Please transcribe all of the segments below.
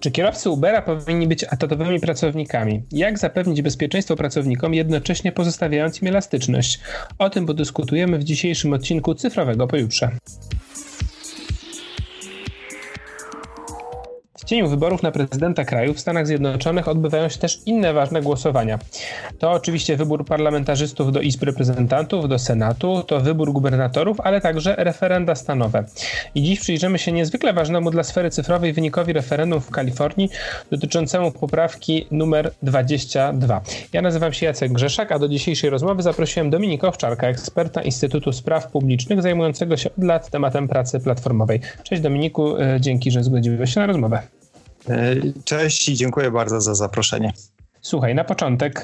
Czy kierowcy Ubera powinni być atatowymi pracownikami? Jak zapewnić bezpieczeństwo pracownikom, jednocześnie pozostawiając im elastyczność? O tym podyskutujemy w dzisiejszym odcinku Cyfrowego Pojutrze. Cieniu wyborów na prezydenta kraju w Stanach Zjednoczonych odbywają się też inne ważne głosowania. To oczywiście wybór parlamentarzystów do Izby Reprezentantów, do Senatu, to wybór gubernatorów, ale także referenda stanowe. I dziś przyjrzymy się niezwykle ważnemu dla sfery cyfrowej wynikowi referendum w Kalifornii dotyczącemu poprawki numer 22. Ja nazywam się Jacek Grzeszak, a do dzisiejszej rozmowy zaprosiłem Dominika Owczarka, eksperta Instytutu Spraw Publicznych zajmującego się od lat tematem pracy platformowej. Cześć Dominiku, e, dzięki, że zgodziłeś się na rozmowę. E, cześć i dziękuję bardzo za zaproszenie. Słuchaj, na początek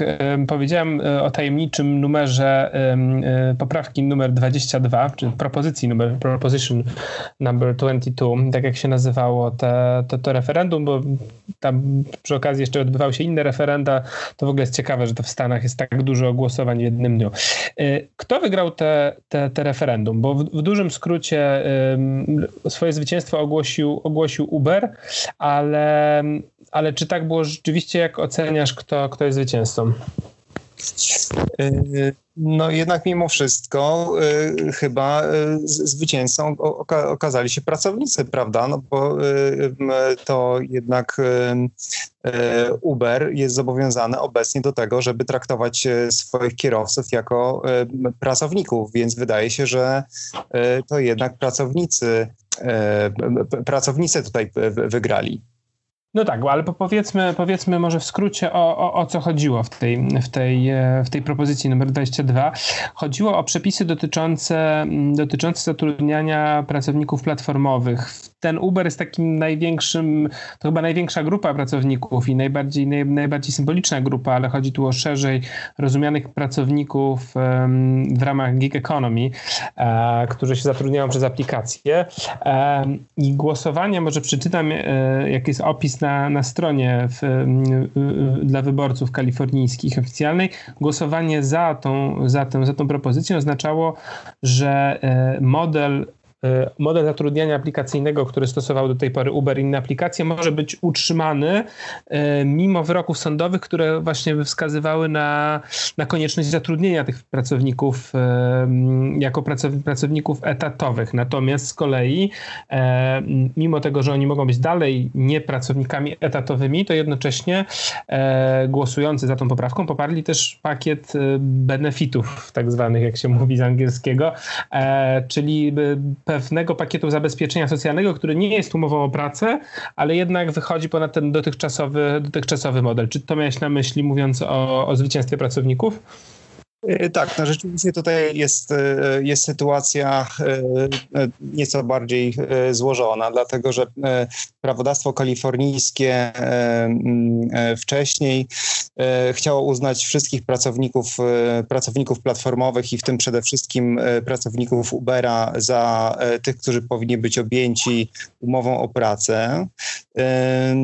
powiedziałem e, o tajemniczym numerze e, poprawki numer 22, czy propozycji numer, proposition number 22, tak jak się nazywało te, to, to referendum, bo tam przy okazji jeszcze odbywały się inne referenda. To w ogóle jest ciekawe, że to w Stanach jest tak dużo głosowań w jednym dniu. E, kto wygrał te, te, te referendum? Bo w, w dużym skrócie swoje zwycięstwo ogłosił, ogłosił Uber, ale, ale czy tak było rzeczywiście, jak oceniasz, kto, kto jest zwycięzcą? Y, no jednak mimo wszystko y, chyba y, zwycięzcą oka okazali się pracownicy, prawda? No bo to jednak Uber jest zobowiązany obecnie do tego, żeby traktować swoich kierowców jako pracowników, więc wydaje się, że to jednak pracownicy, pracownicy tutaj wygrali. No tak, ale powiedzmy, powiedzmy może w skrócie o, o, o co chodziło w tej, w, tej, e, w tej propozycji numer 22. Chodziło o przepisy dotyczące, dotyczące zatrudniania pracowników platformowych. Ten Uber jest takim największym, to chyba największa grupa pracowników i najbardziej, naj, najbardziej symboliczna grupa, ale chodzi tu o szerzej rozumianych pracowników w ramach gig economy, e, którzy się zatrudniają przez aplikacje. E, I głosowanie, może przeczytam, jak jest opis na, na stronie w, dla wyborców kalifornijskich oficjalnej, głosowanie za tą, za, tą, za tą propozycją oznaczało, że e, model E, model zatrudniania aplikacyjnego, który stosował do tej pory Uber i inne aplikacje, może być utrzymany e, mimo wyroków sądowych, które właśnie wskazywały na, na konieczność zatrudnienia tych pracowników e, jako pracowników etatowych. Natomiast z kolei, mimo tego, że oni mogą być dalej nie pracownikami etatowymi, to jednocześnie głosujący za tą poprawką poparli też pakiet benefitów, tak zwanych, jak się mówi z angielskiego, czyli pewnego pakietu zabezpieczenia socjalnego, który nie jest umową o pracę, ale jednak wychodzi ponad ten dotychczasowy, dotychczasowy model. Czy to miałeś na myśli, mówiąc o, o zwycięstwie pracowników? E, tak, no rzeczywiście tutaj jest, e, jest sytuacja e, nieco bardziej złożona, dlatego że prawodawstwo kalifornijskie wcześniej chciało uznać wszystkich pracowników, pracowników platformowych i w tym przede wszystkim pracowników Ubera za tych, którzy powinni być objęci umową o pracę.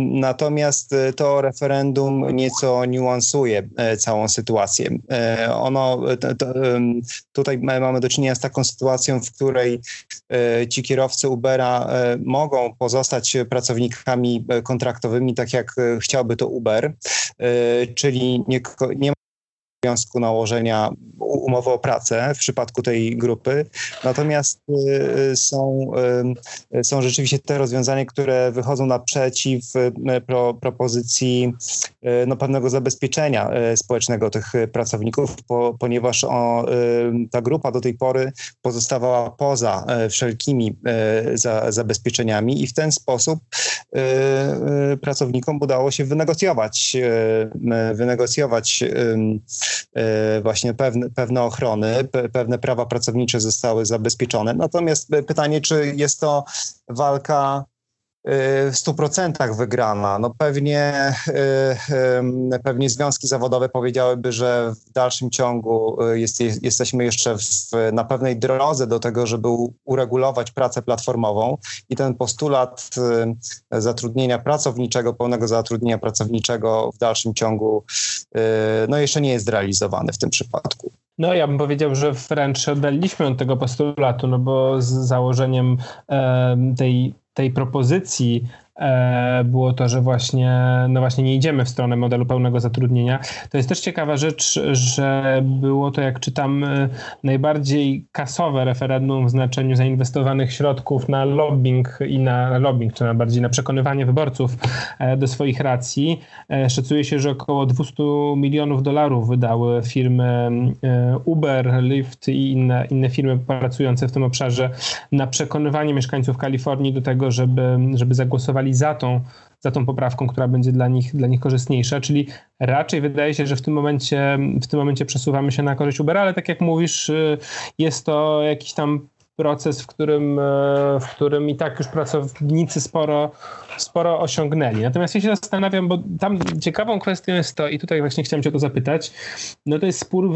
Natomiast to referendum nieco niuansuje całą sytuację. Ono tutaj mamy do czynienia z taką sytuacją, w której e, ci kierowcy Ubera e, mogą pozostać pracownikami e, kontraktowymi, tak jak chciałby to Uber, czyli nie, nie obowiązku nałożenia umowy o pracę w przypadku tej grupy. Natomiast y, są, y, są rzeczywiście te rozwiązania, które wychodzą naprzeciw y, pro, propozycji no, pewnego zabezpieczenia społecznego tych pracowników, po, ponieważ o, ta grupa do tej pory pozostawała poza wszelkimi za, zabezpieczeniami i w ten sposób pracownikom udało się wynegocjować, wynegocjować właśnie pewne, pewne ochrony, pewne prawa pracownicze zostały zabezpieczone. Natomiast pytanie, czy jest to walka w 100% wygrana. No pewnie, y, pewnie związki zawodowe powiedziałyby, że w dalszym ciągu y, jest, jesteśmy jeszcze w, na pewnej drodze do tego, żeby uregulować pracę platformową i ten postulat zatrudnienia pracowniczego, pełnego zatrudnienia pracowniczego w dalszym ciągu no jeszcze nie jest realizowany w tym przypadku. No ja bym powiedział, że wręcz oddaliśmy od tego postulatu, no bo z założeniem tej tej propozycji było to, że właśnie, no właśnie nie idziemy w stronę modelu pełnego zatrudnienia. To jest też ciekawa rzecz, że było to, jak czytam, e, najbardziej kasowe referendum w znaczeniu zainwestowanych środków na lobbying i na lobbying, czy na bardziej na przekonywanie wyborców e, do swoich racji. Szacuje się, że około 200 milionów dolarów wydały firmy Uber, Lyft i inne, inne firmy pracujące w tym obszarze na przekonywanie mieszkańców Kalifornii do tego, żeby, żeby zagłosowali za tą, za tą poprawką, która będzie dla nich, dla nich korzystniejsza, czyli raczej wydaje się, że w tym momencie, w tym momencie przesuwamy się na korzyść Ubera, ale tak jak mówisz, y, jest to jakiś tam proces, w którym, e, w którym i tak już pracownicy sporo, sporo osiągnęli. Natomiast ja się zastanawiam, bo tam ciekawą kwestią jest to, i tutaj właśnie chciałem cię o to zapytać, no to jest spór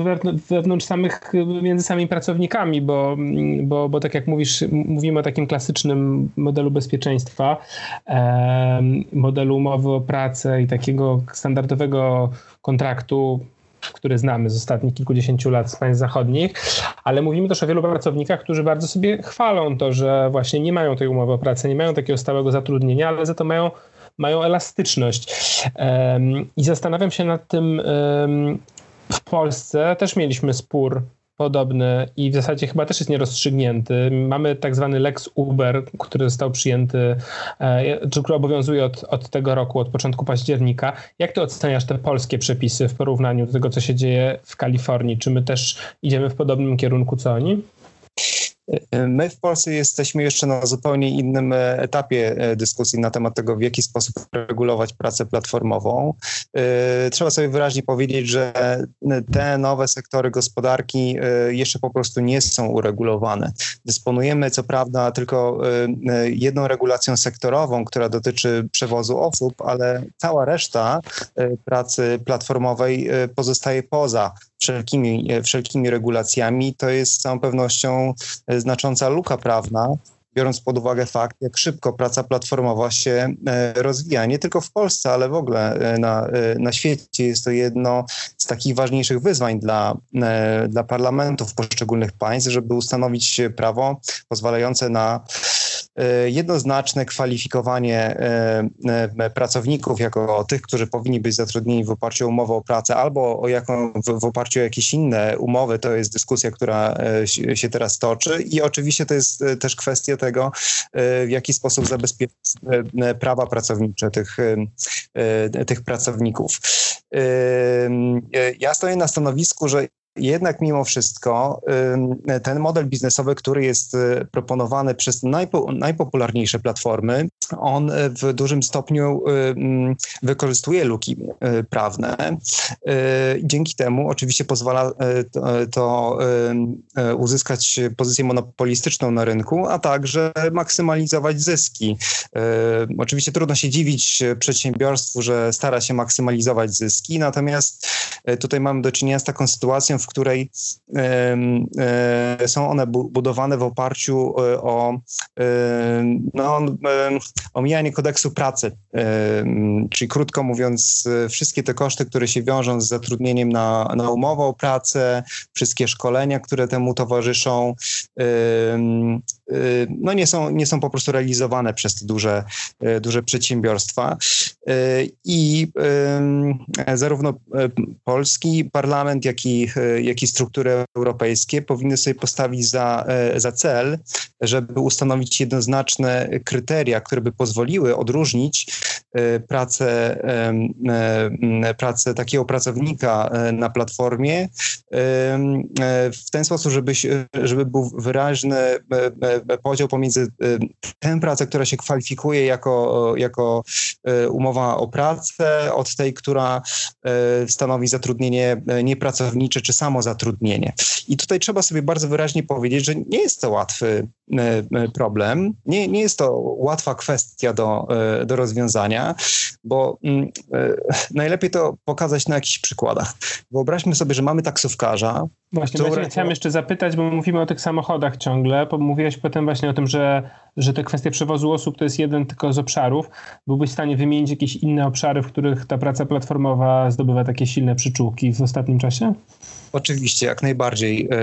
wewnątrz samych, między samymi pracownikami, bo, bo, bo tak jak mówisz, mówimy o takim klasycznym modelu bezpieczeństwa, modelu umowy o pracę i takiego standardowego kontraktu który znamy z ostatnich kilkudziesięciu lat z państw zachodnich, ale mówimy też o wielu pracownikach, którzy bardzo sobie chwalą to, że właśnie nie mają tej umowy o pracę, nie mają takiego stałego zatrudnienia, ale za to mają, mają elastyczność. I zastanawiam się nad tym, w Polsce też mieliśmy spór podobny i w zasadzie chyba też jest nierozstrzygnięty. Mamy tak zwany Lex Uber, który został przyjęty, e, czy który obowiązuje od, od tego roku, od początku października. Jak ty oceniasz te polskie przepisy w porównaniu do tego, co się dzieje w Kalifornii? Czy my też idziemy w podobnym kierunku co oni? My w Polsce jesteśmy jeszcze na zupełnie innym e, etapie e, dyskusji na temat tego, w jaki sposób regulować pracę platformową. E, trzeba sobie wyraźnie powiedzieć, że te nowe sektory gospodarki jeszcze po prostu nie są uregulowane. Dysponujemy co prawda tylko jedną regulacją sektorową, która dotyczy przewozu osób, ale cała reszta pracy platformowej pozostaje poza wszelkimi, wszelkimi regulacjami. To jest z całą pewnością znacząca luka prawna, biorąc pod uwagę fakt, jak szybko praca platformowa się e, rozwija. Nie tylko w Polsce, ale w ogóle e, na, e, na świecie. Jest to jedno z takich ważniejszych wyzwań dla, dla parlamentów poszczególnych państw, żeby ustanowić prawo pozwalające na E, jednoznaczne kwalifikowanie e, e, pracowników jako tych, którzy powinni być zatrudnieni w oparciu o umowę o pracę albo o jaką, w, w oparciu o jakieś inne umowy, to jest dyskusja, która się teraz toczy i oczywiście to jest też kwestia tego, w jaki sposób zabezpieczyć prawa pracownicze tych, tych pracowników. Ja stoję na stanowisku, że jednak mimo wszystko ten model biznesowy, który jest y, proponowany przez najpo, najpopularniejsze platformy, on w dużym stopniu wykorzystuje luki y, prawne. Y, dzięki temu oczywiście pozwala to uzyskać pozycję monopolistyczną na rynku, a także maksymalizować zyski. Oczywiście trudno się dziwić przedsiębiorstwu, że stara się maksymalizować zyski, natomiast tutaj mamy do czynienia z taką sytuacją, w której e, są one budowane w oparciu e, o no, omijanie kodeksu pracy. Czyli krótko mówiąc, wszystkie te koszty, które się wiążą z zatrudnieniem na, na umowę o pracę, wszystkie szkolenia, które temu towarzyszą, no nie są, nie są po prostu realizowane przez te duże, duże przedsiębiorstwa. I zarówno polski parlament, jak i, jak i struktury europejskie powinny sobie postawić za, za cel, żeby ustanowić jednoznaczne kryteria, które by pozwoliły odróżnić pracę, pracę takiego pracownika na platformie w ten sposób, żeby, żeby był wyraźny podział pomiędzy tę pracę, która się kwalifikuje jako, jako umowa o pracę, od tej, która stanowi zatrudnienie niepracownicze czy samozatrudnienie. I tutaj trzeba sobie bardzo wyraźnie powiedzieć, że nie jest to łatwy problem, nie, nie jest to łatwa kwestia do, do rozwiązania, bo mm, najlepiej to pokazać na jakichś przykładach. Wyobraźmy sobie, że mamy taksówkarza, Właśnie, które... chciałem jeszcze zapytać, bo mówimy o tych samochodach ciągle, bo mówiłeś potem właśnie o tym, że, że te kwestie przewozu osób to jest jeden tylko z obszarów. Byłbyś w stanie wymienić jakieś inne obszary, w których ta praca platformowa zdobywa takie silne przyczółki w ostatnim czasie? Oczywiście, jak najbardziej. E,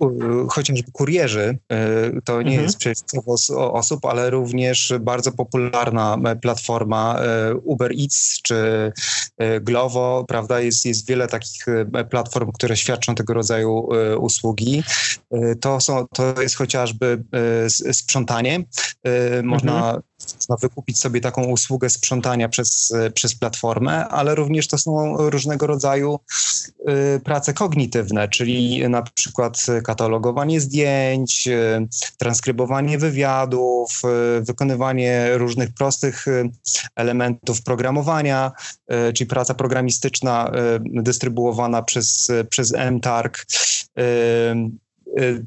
e, chociażby kurierzy to nie mhm. jest przewóz osób, ale również bardzo popularna platforma Uber Eats czy Glovo, prawda? Jest, jest wiele takich platform, które świadczą tego rodzaju usługi. To, są, to jest chociażby sprzątanie. Można mhm można wykupić sobie taką usługę sprzątania przez, przez platformę, ale również to są różnego rodzaju y, prace kognitywne, czyli na przykład katalogowanie zdjęć, y, transkrybowanie wywiadów, y, wykonywanie różnych prostych elementów programowania, czyli praca programistyczna dystrybuowana przez, przez MTarg.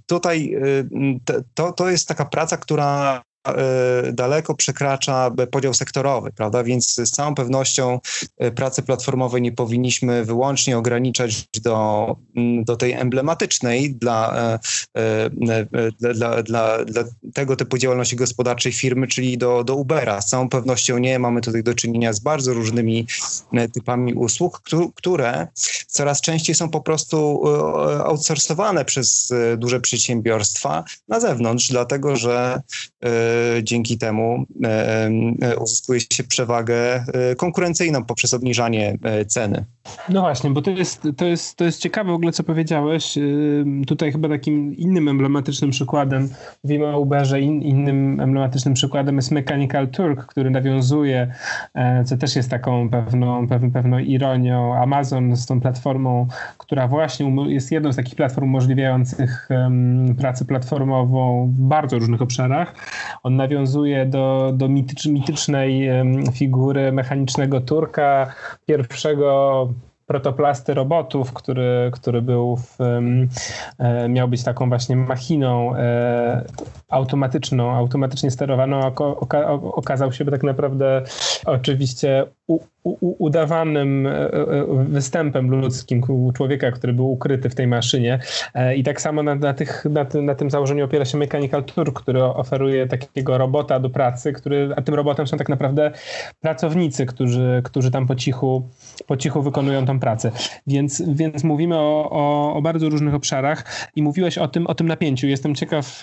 Tutaj to, to jest taka praca, która daleko przekracza podział sektorowy, prawda? Więc z całą pewnością e, pracy platformowej nie powinniśmy wyłącznie ograniczać do, mm, do tej emblematycznej dla, e, dla, dla, dla tego typu działalności gospodarczej firmy, czyli do, do Ubera. Z całą pewnością nie. Mamy tutaj do czynienia z bardzo różnymi typami usług, które coraz częściej są po prostu outsourcowane przez duże przedsiębiorstwa na zewnątrz, dlatego że dzięki temu e, e, uzyskuje się przewagę e, konkurencyjną poprzez obniżanie ceny. No właśnie, bo to jest, to jest, to jest ciekawe w ogóle, co powiedziałeś. Tutaj chyba takim innym emblematycznym przykładem, mówimy o Uberze, in, innym emblematycznym przykładem jest Mechanical Turk, który nawiązuje, co też jest taką pewną, pewną, pewną ironią, Amazon z tą platformą, która właśnie jest jedną z takich platform umożliwiających pracę platformową w bardzo różnych obszarach. On nawiązuje do, do mitycz, mitycznej figury mechanicznego Turka, pierwszego protoplasty robotów, który, który był w, e, miał być taką właśnie machiną e, automatyczną, automatycznie sterowaną, okazał się tak naprawdę oczywiście u, u, udawanym e, występem ludzkim człowieka, który był ukryty w tej maszynie. I tak samo na, na, tych, na, tym, na tym założeniu opiera się Mechanical Turk, który oferuje takiego robota do pracy, który, a tym robotem są tak naprawdę pracownicy, którzy, którzy tam po cichu, po cichu wykonują tą pracę. Więc, więc mówimy o, o, o, bardzo różnych obszarach i mówiłeś o tym, o tym napięciu. Jestem ciekaw,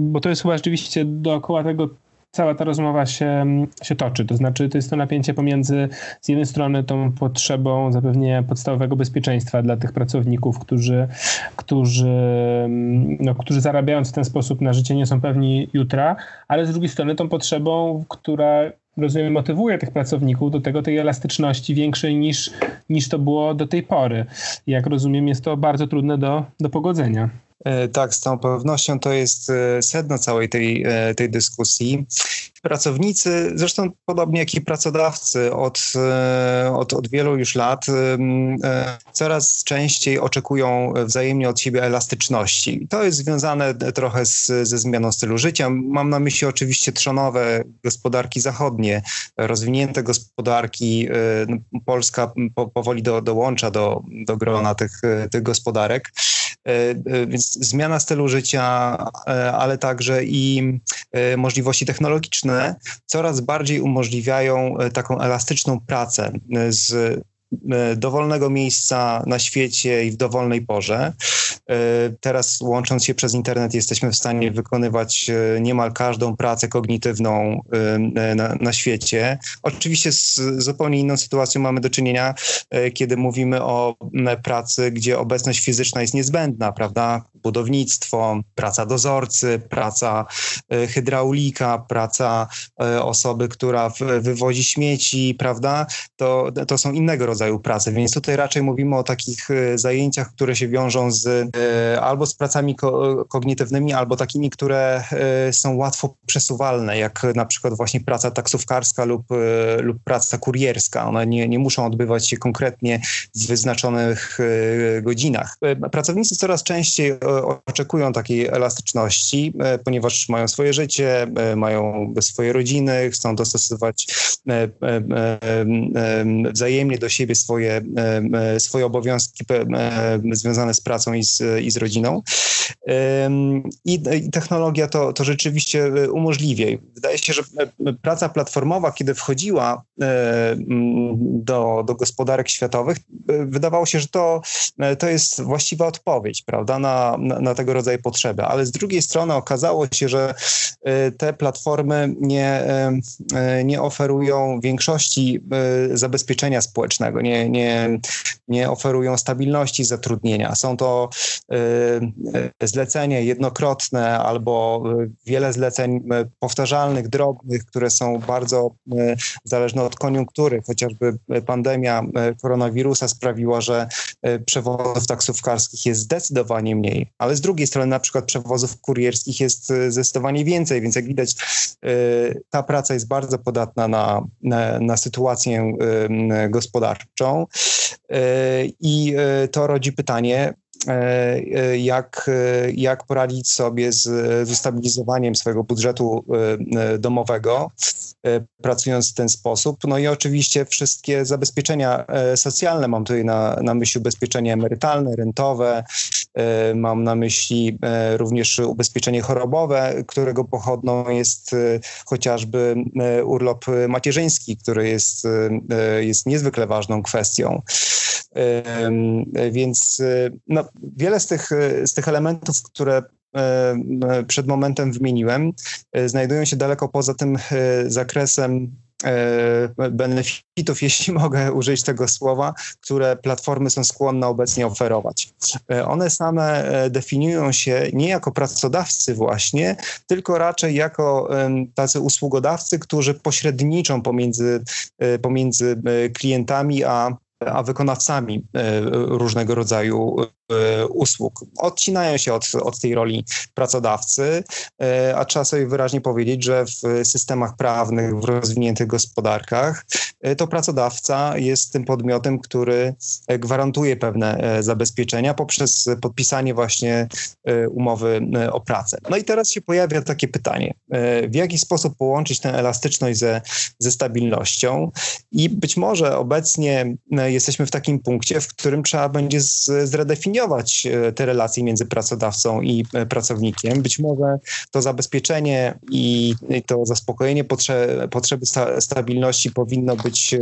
bo to jest chyba rzeczywiście dookoła tego cała ta rozmowa się, się toczy. To znaczy, to jest to napięcie pomiędzy z jednej strony tą potrzebą zapewnienia podstawowego bezpieczeństwa dla tych pracowników, którzy, którzy, no, którzy zarabiając w ten sposób na życie nie są pewni jutra, ale z drugiej strony tą potrzebą, która rozumiem, motywuje tych pracowników do tego, tej elastyczności większej niż, niż to było do tej pory. Jak rozumiem, jest to bardzo trudne do, do pogodzenia. E, tak, z całą pewnością to jest e, sedno całej tej, e, tej dyskusji. Pracownicy, zresztą podobnie jak i pracodawcy, od, od, od wielu już lat coraz częściej oczekują wzajemnie od siebie elastyczności. To jest związane trochę z, ze zmianą stylu życia. Mam na myśli oczywiście trzonowe gospodarki zachodnie, rozwinięte gospodarki. No, Polska powoli do, dołącza do, do grona tych, tych gospodarek. Więc zmiana stylu życia, e, ale także i e, możliwości technologiczne coraz bardziej umożliwiają e, taką elastyczną pracę z E, dowolnego miejsca na świecie i w dowolnej porze. E, teraz łącząc się przez internet jesteśmy w stanie wykonywać e, niemal każdą pracę kognitywną na, na świecie. Oczywiście z zupełnie inną sytuacją mamy do czynienia, kiedy mówimy o pracy, gdzie obecność fizyczna jest niezbędna, prawda? Budownictwo, praca dozorcy, praca hydraulika, praca osoby, która wywozi śmieci, prawda? To, to są innego rodzaju rodzaju pracy, więc tutaj raczej mówimy o takich e, zajęciach, które się wiążą z e, albo z pracami ko kognitywnymi, albo takimi, które e, są łatwo przesuwalne, jak na przykład właśnie praca taksówkarska lub, lub praca kurierska. One nie, nie muszą odbywać się konkretnie w wyznaczonych godzinach. Pracownicy coraz częściej oczekują takiej elastyczności, ponieważ mają swoje życie, mają swoje rodziny, chcą dostosować wzajemnie do siebie swoje, swoje obowiązki związane z pracą i z, i z rodziną. I, technologia to, to rzeczywiście umożliwia. Wydaje się, że praca platformowa, kiedy wchodziła do, do gospodarek światowych, wydawało się, że to, to jest właściwa odpowiedź, prawda, na, na, na tego rodzaju potrzeby. Ale z drugiej strony okazało się, że te platformy nie, nie oferują większości zabezpieczenia społecznego, nie, nie, nie oferują stabilności zatrudnienia. Są to zlecenia jednokrotne albo wiele zleceń powtarzalnych, drobnych, które są bardzo zależne od koniunktury. Chociażby pandemia koronawirusa sprawiła, że przewozów taksówkarskich jest zdecydowanie mniej, ale z drugiej strony na przykład przewozów kurierskich jest zdecydowanie więcej, więc jak widać ta praca jest bardzo podatna na, na, na sytuację gospodarczą i to rodzi pytanie, E, jak, jak poradzić sobie z, ze stabilizowaniem swojego budżetu e, domowego, e, pracując w ten sposób. No i oczywiście wszystkie zabezpieczenia socjalne, mam tutaj na, na myśli ubezpieczenie emerytalne, rentowe, mam na myśli również ubezpieczenie chorobowe, którego pochodną jest chociażby urlop macierzyński, który jest, jest niezwykle ważną kwestią. Więc no, wiele z tych, z tych elementów, które przed momentem wymieniłem, znajdują się daleko poza tym zakresem benefitów, jeśli mogę użyć tego słowa, które platformy są skłonne obecnie oferować. One same definiują się nie jako pracodawcy właśnie, tylko raczej jako tacy usługodawcy, którzy pośredniczą pomiędzy, pomiędzy klientami a a wykonawcami różnego rodzaju E, usług. Odcinają się od, od tej roli pracodawcy, e, a trzeba sobie wyraźnie powiedzieć, że w systemach prawnych, w rozwiniętych gospodarkach, e, to pracodawca jest tym podmiotem, który gwarantuje pewne zabezpieczenia poprzez podpisanie właśnie umowy o pracę. No i teraz się pojawia takie pytanie, w jaki sposób połączyć tę elastyczność ze, ze stabilnością i być może obecnie jesteśmy w takim punkcie, w którym trzeba będzie zredefiniować zdefiniować e, te relacje między pracodawcą i e, pracownikiem. Być może to zabezpieczenie i to zaspokojenie potrze potrzeby sta stabilności powinno być e,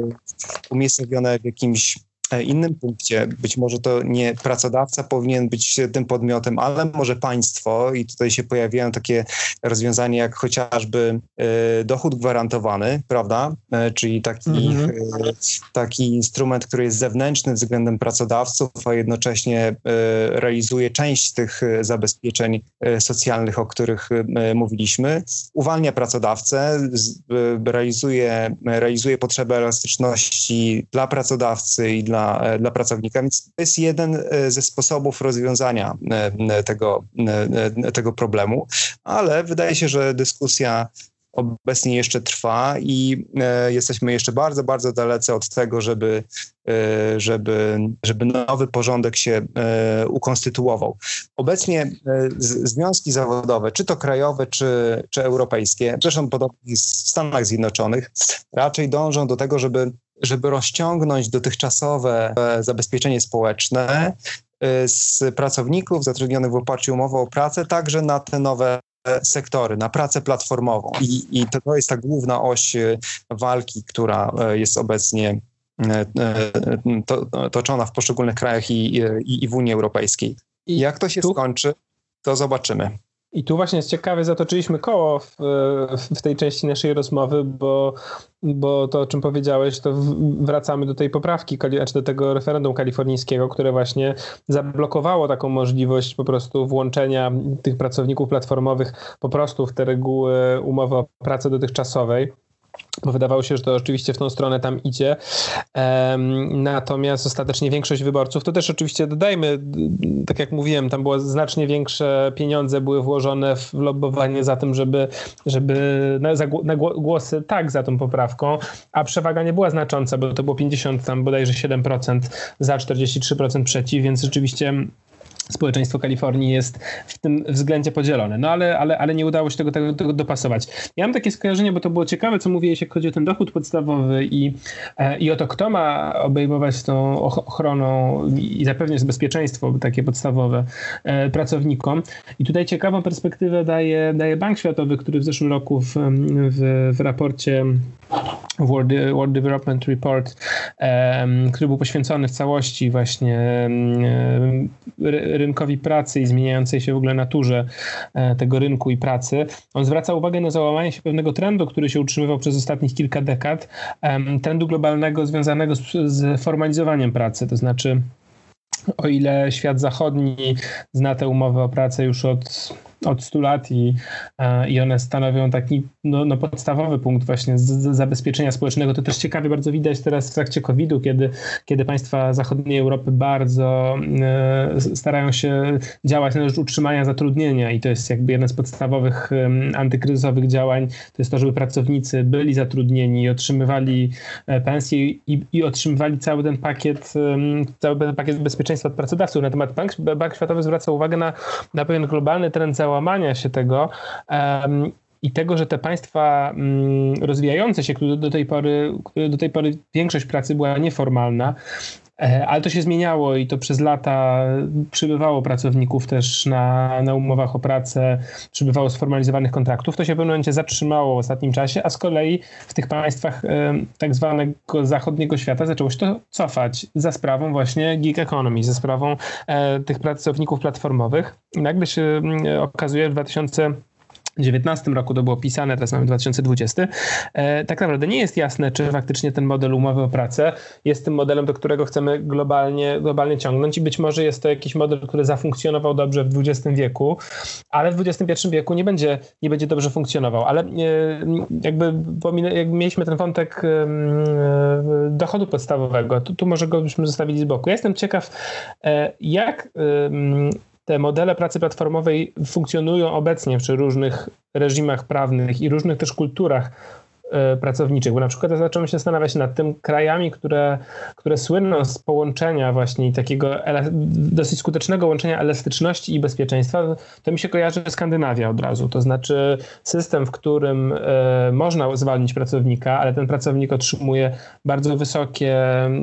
umiejscowione w jakimś innym punkcie, być może to nie pracodawca powinien być tym podmiotem, ale może państwo i tutaj się pojawiają takie rozwiązania jak chociażby e, dochód gwarantowany, prawda, e, czyli taki, mm -hmm. taki instrument, który jest zewnętrzny względem pracodawców, a jednocześnie realizuje część tych zabezpieczeń socjalnych, o których mówiliśmy, uwalnia pracodawcę, realizuje, realizuje potrzebę elastyczności dla pracodawcy i dla e, dla pracownika. Więc to jest jeden e, ze sposobów rozwiązania e, tego, tego problemu, ale wydaje się, że dyskusja obecnie jeszcze trwa i jesteśmy jeszcze bardzo, bardzo dalece od tego, żeby, żeby, żeby nowy porządek się ukonstytuował. Obecnie związki zawodowe, czy to krajowe, czy, czy europejskie, zresztą podobnie w Stanach Zjednoczonych, raczej dążą do tego, żeby żeby rozciągnąć dotychczasowe zabezpieczenie społeczne z pracowników zatrudnionych w oparciu o umowę o pracę, także na te nowe sektory, na pracę platformową. I, i to, jest ta główna oś walki, która jest obecnie to, toczona w poszczególnych krajach i, i, i w Unii Europejskiej. I Jak to się skończy, to zobaczymy. I tu właśnie jest ciekawe, zatoczyliśmy koło w, w tej części naszej rozmowy, bo, bo to, o czym powiedziałeś, to wracamy do tej poprawki, znaczy do tego referendum kalifornijskiego, które właśnie zablokowało taką możliwość po prostu włączenia tych pracowników platformowych po prostu w te reguły umowy o pracy dotychczasowej bo wydawało się, że to oczywiście w tą stronę tam idzie. Natomiast ostatecznie większość wyborców, to też oczywiście dodajmy, tak jak mówiłem, tam było znacznie większe pieniądze były włożone w lobbowanie za tym, żeby, żeby na, na głosy tak za tą poprawką, a przewaga nie była znacząca, bo to było 50 tam bodajże 7% za 43% przeciw, więc rzeczywiście społeczeństwo Kalifornii jest w tym względzie podzielone. No ale, ale, ale nie udało się tego, tego, tego dopasować. Ja mam takie skojarzenie, bo to było ciekawe, co mówiłeś, jak chodzi o ten dochód podstawowy i, e, i o to, kto ma obejmować tą ochroną i zapewniać bezpieczeństwo takie podstawowe e, pracownikom. I tutaj ciekawą perspektywę daje, daje Bank Światowy, który w zeszłym roku w, w, w raporcie World, World Development Report, um, który był poświęcony w całości właśnie um, rynkowi pracy i zmieniającej się w ogóle naturze um, tego rynku i pracy. On zwraca uwagę na załamanie się pewnego trendu, który się utrzymywał przez ostatnich kilka dekad, trendu globalnego związanego z, formalizowaniem pracy, to znaczy o ile świat zachodni zna te umowy o pracę już od od 100 lat i, e, i one stanowią taki no, no podstawowy punkt właśnie z, z zabezpieczenia społecznego. To też ciekawie bardzo widać teraz w trakcie COVID-u, kiedy, kiedy państwa zachodniej Europy bardzo e, starają się działać na rzecz utrzymania zatrudnienia i to jest jakby jeden z podstawowych antykryzysowych działań, to jest to, żeby pracownicy byli zatrudnieni i otrzymywali e, pensje i, i otrzymywali cały ten pakiet, cały ten pakiet bezpieczeństwa od pracodawców. Natomiast Bank, Bank Światowy zwraca uwagę na, na pewien globalny trend załamania załamania się tego i tego, że te państwa um, rozwijające się, które do tej pory, do tej pory większość pracy była nieformalna, ale to się zmieniało i to przez lata przybywało pracowników też na, na umowach o pracę, przybywało sformalizowanych kontraktów. To się w pewnym momencie zatrzymało w ostatnim czasie, a z kolei w tych państwach e, tak zwanego zachodniego świata zaczęło się to cofać za sprawą właśnie gig economy, za sprawą e, tych pracowników platformowych. Nagle się mm, okazuje w 2000 2019 roku to było pisane, teraz mamy 2020. E, tak naprawdę nie jest jasne, czy faktycznie ten model umowy o pracę jest tym modelem, do którego chcemy globalnie, globalnie ciągnąć i być może jest to jakiś model, który zafunkcjonował dobrze w XX wieku, ale w XXI wieku nie będzie, nie będzie dobrze funkcjonował. Ale e, jakby, jakby mieliśmy ten wątek e, dochodu podstawowego, tu, tu może go byśmy zostawili z boku. Ja jestem ciekaw, jak te modele pracy platformowej funkcjonują obecnie przy różnych reżimach prawnych i różnych też kulturach pracowniczych, bo na przykład ja zacząłem się zastanawiać nad tym krajami, które, które słyną z połączenia właśnie takiego dosyć skutecznego łączenia elastyczności i bezpieczeństwa, to mi się kojarzy Skandynawia od razu, to znaczy system, w którym e, można zwolnić pracownika, ale ten pracownik otrzymuje bardzo wysokie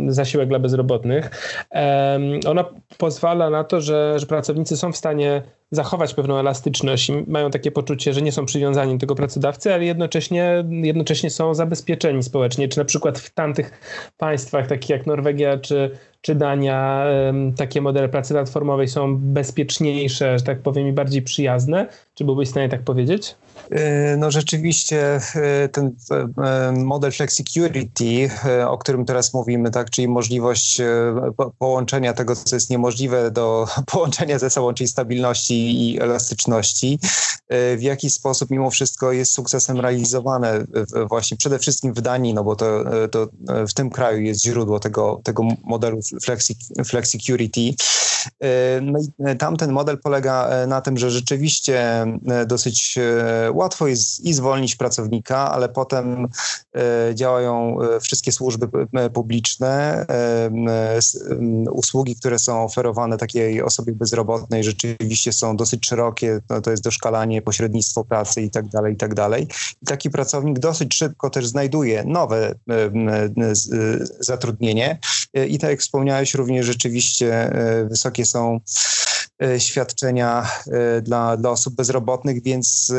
zasiłek dla bezrobotnych. E, ona pozwala na to, że, że pracownicy są w stanie zachować pewną elastyczność i mają takie poczucie, że nie są przywiązani do tego pracodawcy, ale jednocześnie, jednocześnie są zabezpieczeni społecznie. Czy na przykład w tamtych państwach, takich jak Norwegia czy, czy Dania, takie modele pracy platformowej są bezpieczniejsze, że tak powiem, i bardziej przyjazne? Czy byłbyś w stanie tak powiedzieć? E, no rzeczywiście e, ten e, model flexicurity, o którym teraz mówimy, tak, czyli możliwość połączenia tego, co jest niemożliwe do połączenia ze sobą, czyli stabilności i elastyczności, w jaki sposób mimo wszystko jest sukcesem realizowane właśnie przede wszystkim w Danii, no bo to, to w tym kraju jest źródło tego, tego modelu flexi, flexicurity. No i tamten model polega na tym, że rzeczywiście dosyć łatwo jest i zwolnić pracownika, ale potem e, działają e, wszystkie służby e, publiczne, usługi, które są oferowane takiej osobie bezrobotnej rzeczywiście są dosyć szerokie, no to jest doszkalanie, pośrednictwo pracy i tak dalej, i tak dalej. I taki pracownik dosyć szybko też znajduje nowe zatrudnienie i tak jak wspomniałeś, również rzeczywiście wysokie są świadczenia dla, dla osób bezrobotnych, więc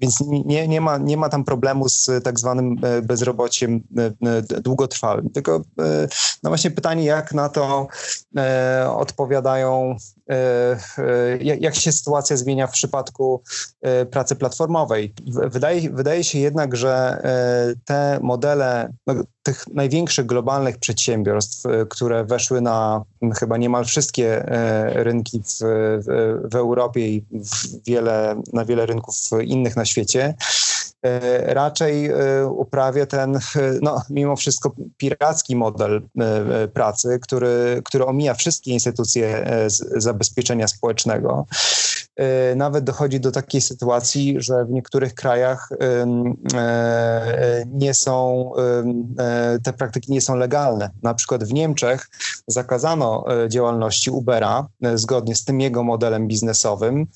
więc nie, nie, ma, nie ma tam problemu z tak zwanym e, bezrobociem e, e, długotrwałym. Tylko no właśnie pytanie, jak na to odpowiadają, jak się sytuacja zmienia w przypadku pracy platformowej. Wydaje, wydaje się jednak, że te modele no, tych największych globalnych przedsiębiorstw, które weszły na chyba niemal wszystkie rynki w, w, Europie i w wiele, na wiele rynków innych na świecie, e, raczej e, uprawia ten, e, no, mimo wszystko, piracki model pracy, który, który omija wszystkie instytucje zabezpieczenia społecznego. Nawet dochodzi do takiej sytuacji, że w niektórych krajach nie są, te praktyki nie są legalne. Na przykład w Niemczech zakazano działalności Ubera zgodnie z tym jego modelem biznesowym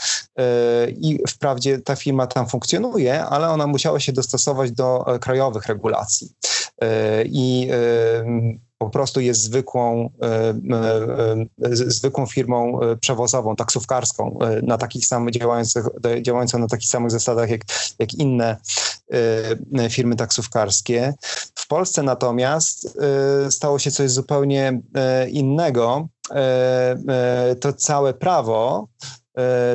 i wprawdzie ta firma tam funkcjonuje, ale ona musiała się dostosować do krajowych regulacji. I po prostu jest zwykłą, e, e, zwykłą firmą e, przewozową, taksówkarską, na takich samych działających, działającą na takich samych zasadach jak, jak inne firmy taksówkarskie. W Polsce natomiast stało się coś zupełnie innego. To całe prawo E,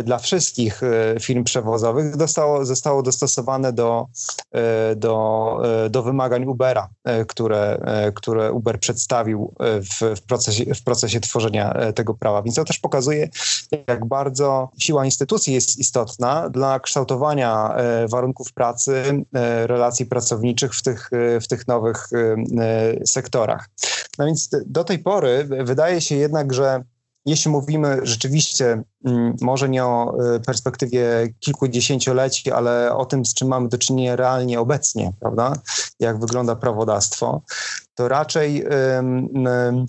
dla wszystkich e, firm przewozowych zostało, zostało dostosowane do, e, do, do wymagań Ubera, które, które Uber przedstawił w, w, procesie, w procesie tworzenia tego prawa. Więc to też pokazuje, jak bardzo siła instytucji jest istotna dla kształtowania warunków pracy, relacji pracowniczych w tych, w tych nowych sektorach. No więc do tej pory wydaje się jednak, że jeśli mówimy rzeczywiście mm, może nie o y, perspektywie kilkudziesięcioleci, ale o tym, z czym mamy do czynienia realnie obecnie, prawda, jak wygląda prawodawstwo, to raczej E,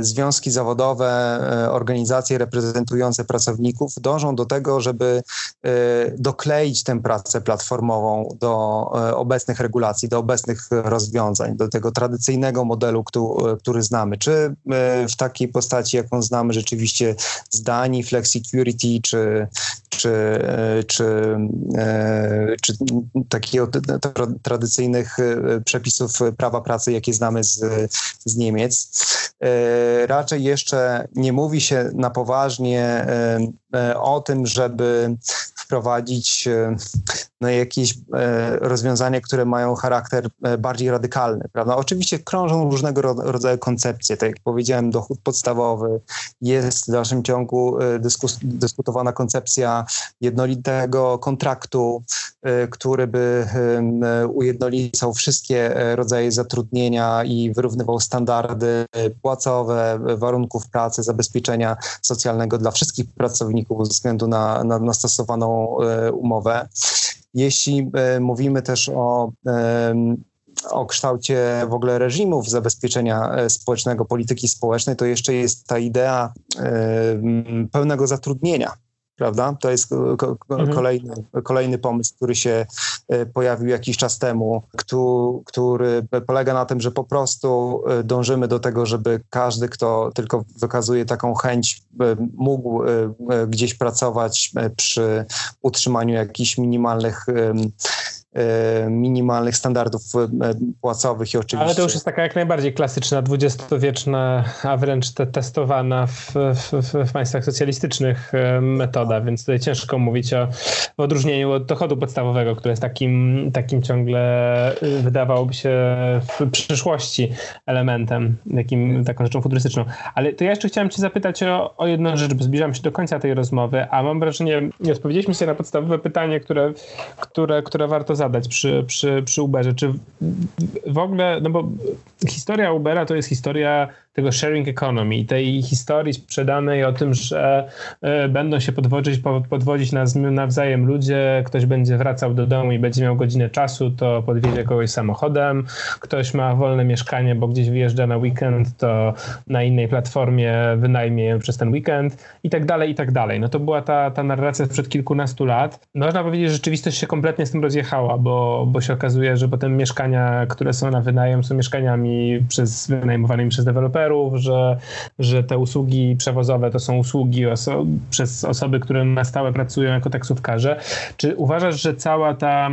związki zawodowe, e, organizacje reprezentujące pracowników dążą do tego, żeby e, dokleić tę pracę platformową do obecnych regulacji, do obecnych rozwiązań, do tego tradycyjnego modelu, który znamy. Czy w takiej postaci, jaką znamy rzeczywiście z Danii, Flexicurity, czy, czy, czy, czy tradycyjnych przepisów prawa pracy, jakie znamy z, z Niemiec. Raczej jeszcze nie mówi się na poważnie o tym, żeby wprowadzić e, no, jakieś e, rozwiązania, które mają charakter bardziej radykalny. Prawda? Oczywiście krążą różnego rodzaju koncepcje. Tak jak powiedziałem, dochód podstawowy, jest w dalszym ciągu dyskus dyskutowana koncepcja jednolitego kontraktu, który by ujednolicał wszystkie rodzaje zatrudnienia i wyrównywał standardy płacowe, warunków pracy, zabezpieczenia socjalnego dla wszystkich pracowników pracowników ze względu na, na, na stosowaną e, umowę. Jeśli e, mówimy też o o kształcie w ogóle reżimów zabezpieczenia e, społecznego, polityki społecznej, to jeszcze jest ta idea pełnego zatrudnienia prawda? To jest mhm. kolejny, kolejny pomysł, który się e, pojawił jakiś czas temu, który polega na tym, że po prostu e, dążymy do tego, żeby każdy, kto tylko wykazuje taką chęć, e, mógł gdzieś pracować przy utrzymaniu jakichś minimalnych E, minimalnych standardów e, płacowych i oczywiście... Ale to już jest taka jak najbardziej klasyczna, dwudziestowieczna, a wręcz te testowana w, w, w, państwach socjalistycznych e, metoda, więc tutaj ciężko mówić o, o odróżnieniu od dochodu podstawowego, który jest takim, takim ciągle wydawałoby się w przyszłości elementem, takim, taką rzeczą futurystyczną. Ale to ja jeszcze chciałem cię zapytać o, o jedną rzecz, bo zbliżam się do końca tej rozmowy, a mam wrażenie, nie odpowiedzieliśmy sobie na podstawowe pytanie, które, które, które warto zadać zadać przy, przy, przy Uberze. Czy w ogóle, no bo historia Ubera to jest historia tego sharing economy, tej historii sprzedanej o tym, że e, będą się podwodzić, podwodzić nawzajem ludzie, ktoś będzie wracał do domu i będzie miał godzinę czasu, to podwiezie kogoś samochodem, ktoś ma wolne mieszkanie, bo gdzieś wyjeżdża na weekend, to na innej platformie wynajmie przez ten weekend i tak dalej, i tak dalej. No to była ta, ta narracja sprzed kilkunastu lat. Można powiedzieć, że rzeczywistość się kompletnie z tym rozjechała, bo, bo się okazuje, że potem mieszkania, które są na wynajem, są mieszkaniami przez, wynajmowanymi przez deweloperów, że, że te usługi przewozowe to są usługi oso przez osoby, które na stałe pracują jako taksówkarze. Czy uważasz, że cała ta,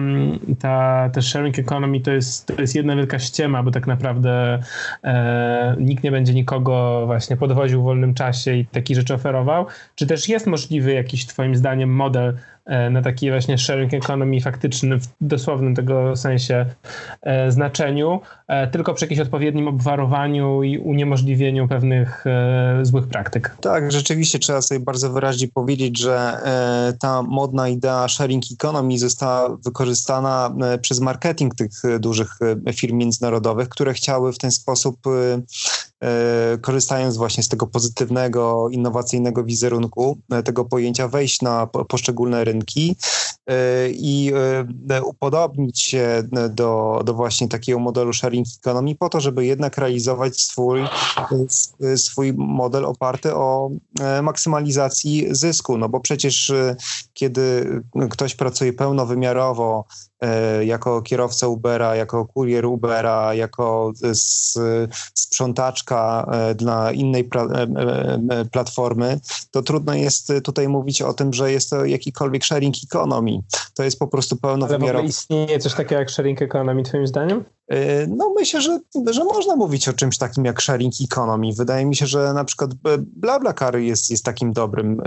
ta, ta sharing economy to jest, to jest jedna wielka ściema, bo tak naprawdę e, nikt nie będzie nikogo właśnie podwoził w wolnym czasie i takich rzeczy oferował? Czy też jest możliwy jakiś twoim zdaniem model na taki właśnie sharing economy faktyczny w dosłownym tego sensie e, znaczeniu, e, tylko przy jakimś odpowiednim obwarowaniu i uniemożliwieniu pewnych złych praktyk. Tak, rzeczywiście trzeba sobie bardzo wyraźnie powiedzieć, że ta modna idea sharing economy została wykorzystana przez marketing tych dużych firm międzynarodowych, które chciały w ten sposób korzystając właśnie z tego pozytywnego, innowacyjnego wizerunku, tego pojęcia, wejść na poszczególne rynki i upodobnić się do, do właśnie takiego modelu sharing economy po to, żeby jednak realizować swój, swój model oparty o maksymalizacji zysku, no bo przecież kiedy ktoś pracuje pełnowymiarowo E, jako kierowca Ubera, jako kurier Ubera, jako sprzątaczka e, dla innej e, platformy, to trudno jest tutaj mówić o tym, że jest to jakikolwiek sharing economy. To jest po prostu pełnowymiarowe. Ale istnieje coś takiego jak sharing economy twoim zdaniem? No myślę, że, że można mówić o czymś takim jak sharing economy. Wydaje mi się, że na przykład BlaBlaCar jest, jest takim dobrym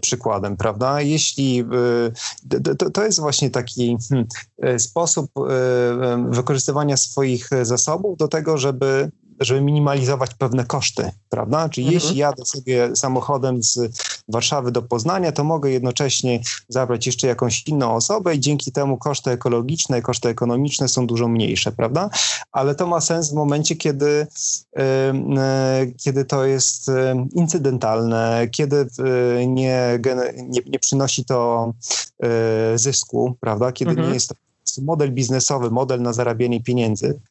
przykładem, prawda? Jeśli to, to jest właśnie taki hmm, sposób wykorzystywania swoich zasobów do tego, żeby żeby minimalizować pewne koszty, prawda? Czyli mhm. jeśli jadę sobie samochodem z Warszawy do Poznania, to mogę jednocześnie zabrać jeszcze jakąś inną osobę i dzięki temu koszty ekologiczne, koszty ekonomiczne są dużo mniejsze, prawda? Ale to ma sens w momencie, kiedy, kiedy to jest incydentalne, kiedy nie, nie, nie przynosi to e, zysku, prawda? Kiedy mhm. nie jest to model biznesowy, model na zarabianie pieniędzy, E,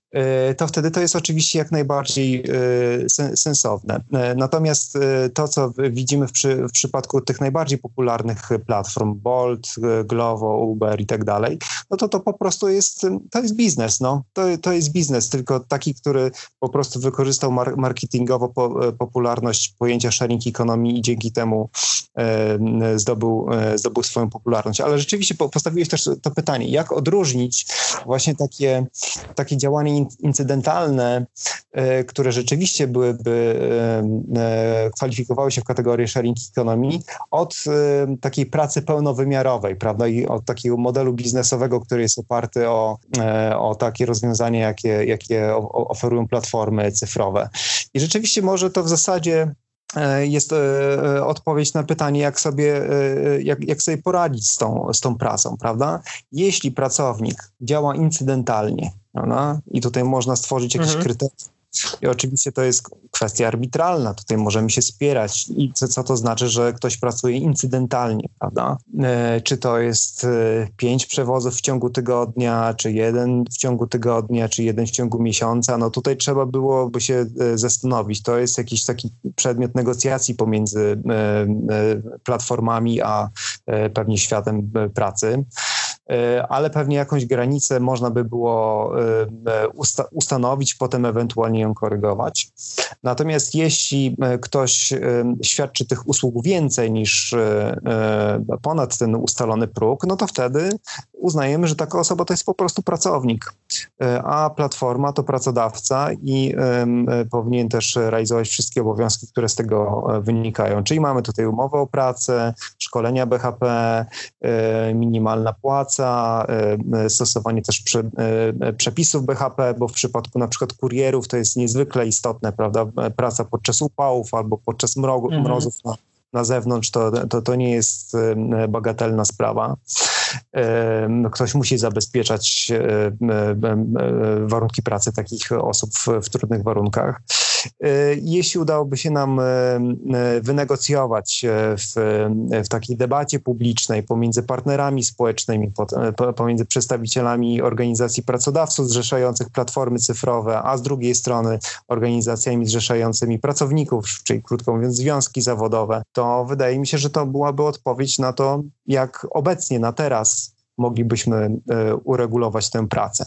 to wtedy to jest oczywiście jak najbardziej e, sensowne. E, natomiast to, co widzimy w, przy, w przypadku tych najbardziej popularnych platform, Bolt, Glovo, Uber i tak dalej, no to to po prostu jest, to jest biznes, no. To, to jest biznes, tylko taki, który po prostu wykorzystał mar marketingowo po, popularność pojęcia sharing economy i dzięki temu e, zdobył, e, zdobył swoją popularność. Ale rzeczywiście postawiłeś też to pytanie, jak odróżnić właśnie takie, takie działanie incydentalne, e, które rzeczywiście byłyby, e, e, kwalifikowały się w kategorię sharing economy, od takiej pracy pełnowymiarowej, prawda, i od takiego modelu biznesowego, który jest oparty o, o takie rozwiązania, jakie, jakie oferują platformy cyfrowe. I rzeczywiście może to w zasadzie jest odpowiedź na pytanie, jak sobie, jak, jak sobie poradzić z tą, z tą pracą, prawda? Jeśli pracownik działa incydentalnie, Prawda? I tutaj można stworzyć jakieś mhm. kryteria. I oczywiście to jest kwestia arbitralna. Tutaj możemy się spierać. I co, co to znaczy, że ktoś pracuje incydentalnie, prawda? E, czy to jest e, pięć przewozów w ciągu tygodnia, czy jeden w ciągu tygodnia, czy jeden w ciągu miesiąca? No tutaj trzeba byłoby się e, zastanowić. To jest jakiś taki przedmiot negocjacji pomiędzy e, e platformami a e, pewnie światem pracy. E, ale pewnie jakąś granicę można by było e, usta ustanowić, potem ewentualnie ją korygować. Natomiast jeśli e, ktoś świadczy tych usług więcej niż ponad ten ustalony próg, no to wtedy uznajemy, że taka osoba to jest po prostu pracownik, a platforma to pracodawca i powinien też realizować wszystkie obowiązki, które z tego wynikają. Czyli mamy tutaj umowę o pracę, szkolenia BHP, minimalna płaca, E, e, stosowanie też prze, e, przepisów BHP, bo w przypadku na przykład kurierów to jest niezwykle istotne, prawda? Praca podczas upałów albo podczas mhm. mrozów na, na zewnątrz to, to, to nie jest bagatelna sprawa. Ktoś musi zabezpieczać warunki pracy takich osób w, w trudnych warunkach. Jeśli udałoby się nam wynegocjować w, w takiej debacie publicznej pomiędzy partnerami społecznymi, pomiędzy przedstawicielami organizacji pracodawców zrzeszających platformy cyfrowe, a z drugiej strony organizacjami zrzeszającymi pracowników, czyli krótko mówiąc związki zawodowe, to wydaje mi się, że to byłaby odpowiedź na to, jak obecnie, na teraz moglibyśmy e, uregulować tę pracę.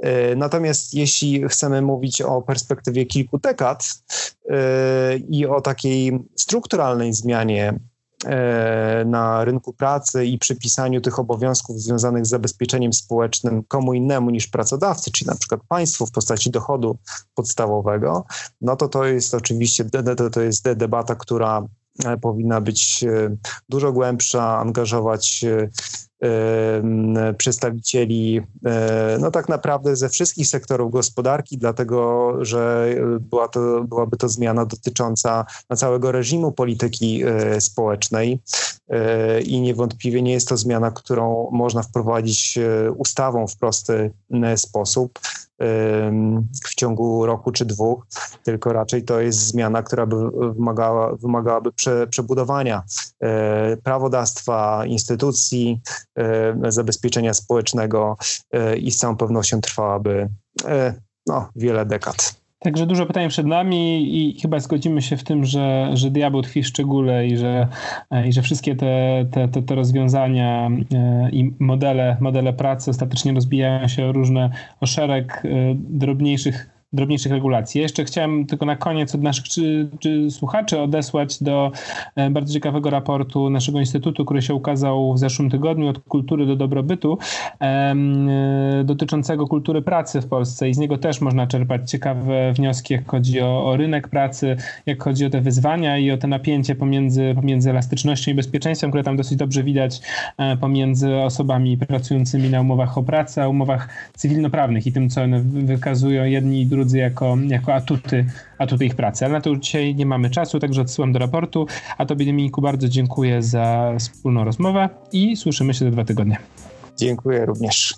E, natomiast jeśli chcemy mówić o perspektywie kilku dekad e, i o takiej strukturalnej zmianie na rynku pracy i przypisaniu tych obowiązków związanych z zabezpieczeniem społecznym komu innemu niż pracodawcy, czyli na przykład państwu w postaci dochodu podstawowego, no to to jest oczywiście to jest debata, która powinna być dużo głębsza, angażować przedstawicieli e, no tak naprawdę ze wszystkich sektorów gospodarki, dlatego że była to, byłaby to zmiana dotycząca całego reżimu polityki e, społecznej e, i niewątpliwie nie jest to zmiana, którą można wprowadzić ustawą w prosty sposób. W ciągu roku czy dwóch, tylko raczej to jest zmiana, która by wymagała, wymagałaby prze, przebudowania e, prawodawstwa, instytucji, e, zabezpieczenia społecznego e, i z całą pewnością trwałaby no, wiele dekad. Także dużo pytań przed nami i chyba zgodzimy się w tym, że, że diabeł tkwi w szczególe i że, i że wszystkie te, te, te, te rozwiązania i modele, modele pracy ostatecznie rozbijają się o różne, o szereg drobniejszych drobniejszych regulacji. Jeszcze chciałem tylko na koniec od naszych czy, czy słuchaczy odesłać do e, bardzo ciekawego raportu naszego instytutu, który się ukazał w zeszłym tygodniu od kultury do dobrobytu, e, dotyczącego kultury pracy w Polsce i z niego też można czerpać ciekawe wnioski, jak chodzi o, o rynek pracy, jak chodzi o te wyzwania i o te napięcie pomiędzy, pomiędzy elastycznością i bezpieczeństwem, które tam dosyć dobrze widać e, pomiędzy osobami pracującymi na umowach o pracę, a umowach cywilnoprawnych i tym, co one wykazują jedni i drudzy drudzy jako, jako atuty, atuty ich pracy. Ale na to dzisiaj nie mamy czasu, także odsyłam do raportu. A Tobie, Dominiku, bardzo dziękuję za wspólną rozmowę i słyszymy się za dwa tygodnie. Dziękuję również.